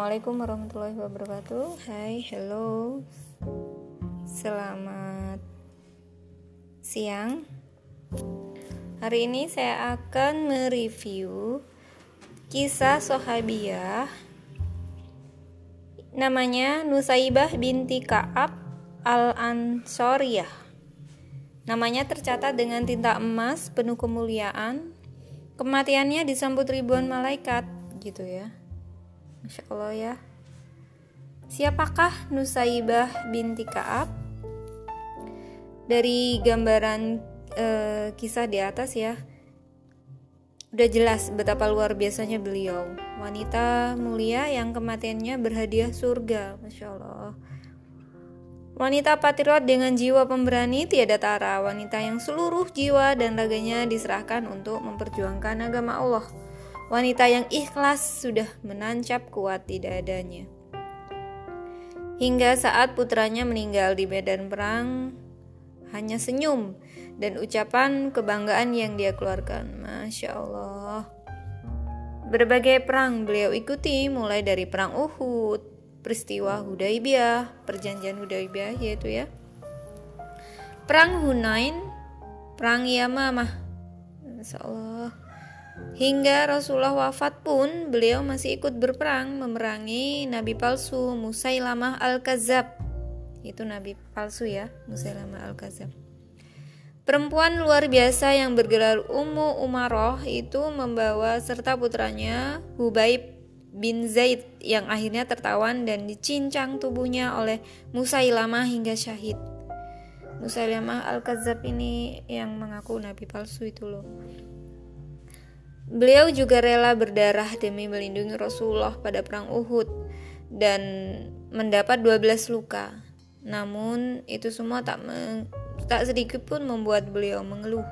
Assalamualaikum warahmatullahi wabarakatuh. Hai, hello. Selamat siang. Hari ini saya akan mereview kisah Sohabiyah namanya Nusaibah binti Ka'ab Al-Ansoriyah. Namanya tercatat dengan tinta emas penuh kemuliaan. Kematiannya disambut ribuan malaikat gitu ya. Masya Allah ya. Siapakah Nusaibah binti Kaab? Dari gambaran e, kisah di atas ya, udah jelas betapa luar biasanya beliau. Wanita mulia yang kematiannya berhadiah surga, masya Allah. Wanita patriot dengan jiwa pemberani tiada tara, wanita yang seluruh jiwa dan raganya diserahkan untuk memperjuangkan agama Allah Wanita yang ikhlas sudah menancap kuat di dadanya. Hingga saat putranya meninggal di medan perang, hanya senyum dan ucapan kebanggaan yang dia keluarkan. Masya Allah. Berbagai perang beliau ikuti, mulai dari perang Uhud, peristiwa Hudaibiyah, perjanjian Hudaibiyah yaitu ya. Perang Hunain, perang Yamamah. Masya Allah Hingga Rasulullah wafat pun beliau masih ikut berperang memerangi nabi palsu Musailamah al-Kazab. Itu nabi palsu ya, Musailamah al-Kazab. Perempuan luar biasa yang bergelar Ummu Umaroh itu membawa serta putranya Hubaib bin Zaid yang akhirnya tertawan dan dicincang tubuhnya oleh Musailamah hingga syahid. Musailamah al-Kazab ini yang mengaku nabi palsu itu loh. Beliau juga rela berdarah demi melindungi Rasulullah pada perang Uhud dan mendapat 12 luka. Namun itu semua tak tak sedikit pun membuat beliau mengeluh.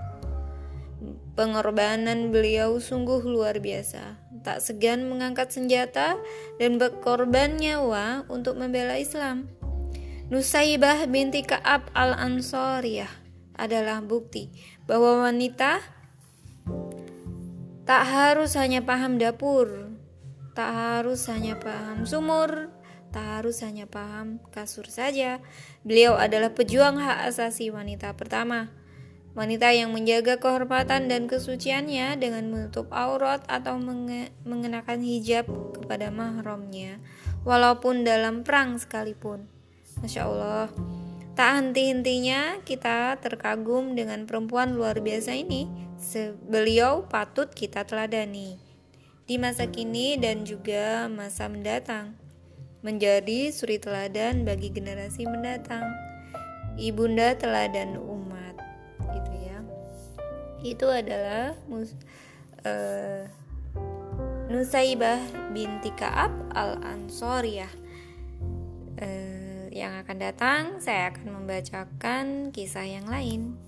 Pengorbanan beliau sungguh luar biasa. Tak segan mengangkat senjata dan berkorban nyawa untuk membela Islam. Nusaibah binti Ka'ab al-Ansariyah adalah bukti bahwa wanita Tak harus hanya paham dapur, tak harus hanya paham sumur, tak harus hanya paham kasur saja. Beliau adalah pejuang hak asasi wanita pertama. Wanita yang menjaga kehormatan dan kesuciannya dengan menutup aurat atau mengenakan hijab kepada mahramnya, walaupun dalam perang sekalipun. Masya Allah. Tak henti-hentinya kita terkagum dengan perempuan luar biasa ini. Beliau patut kita teladani di masa kini dan juga masa mendatang. Menjadi suri teladan bagi generasi mendatang. Ibunda teladan umat. Gitu ya. Itu adalah mus uh, Nusaibah binti Ka'ab al-Ansoriyah. Uh, yang akan datang saya akan membacakan kisah yang lain.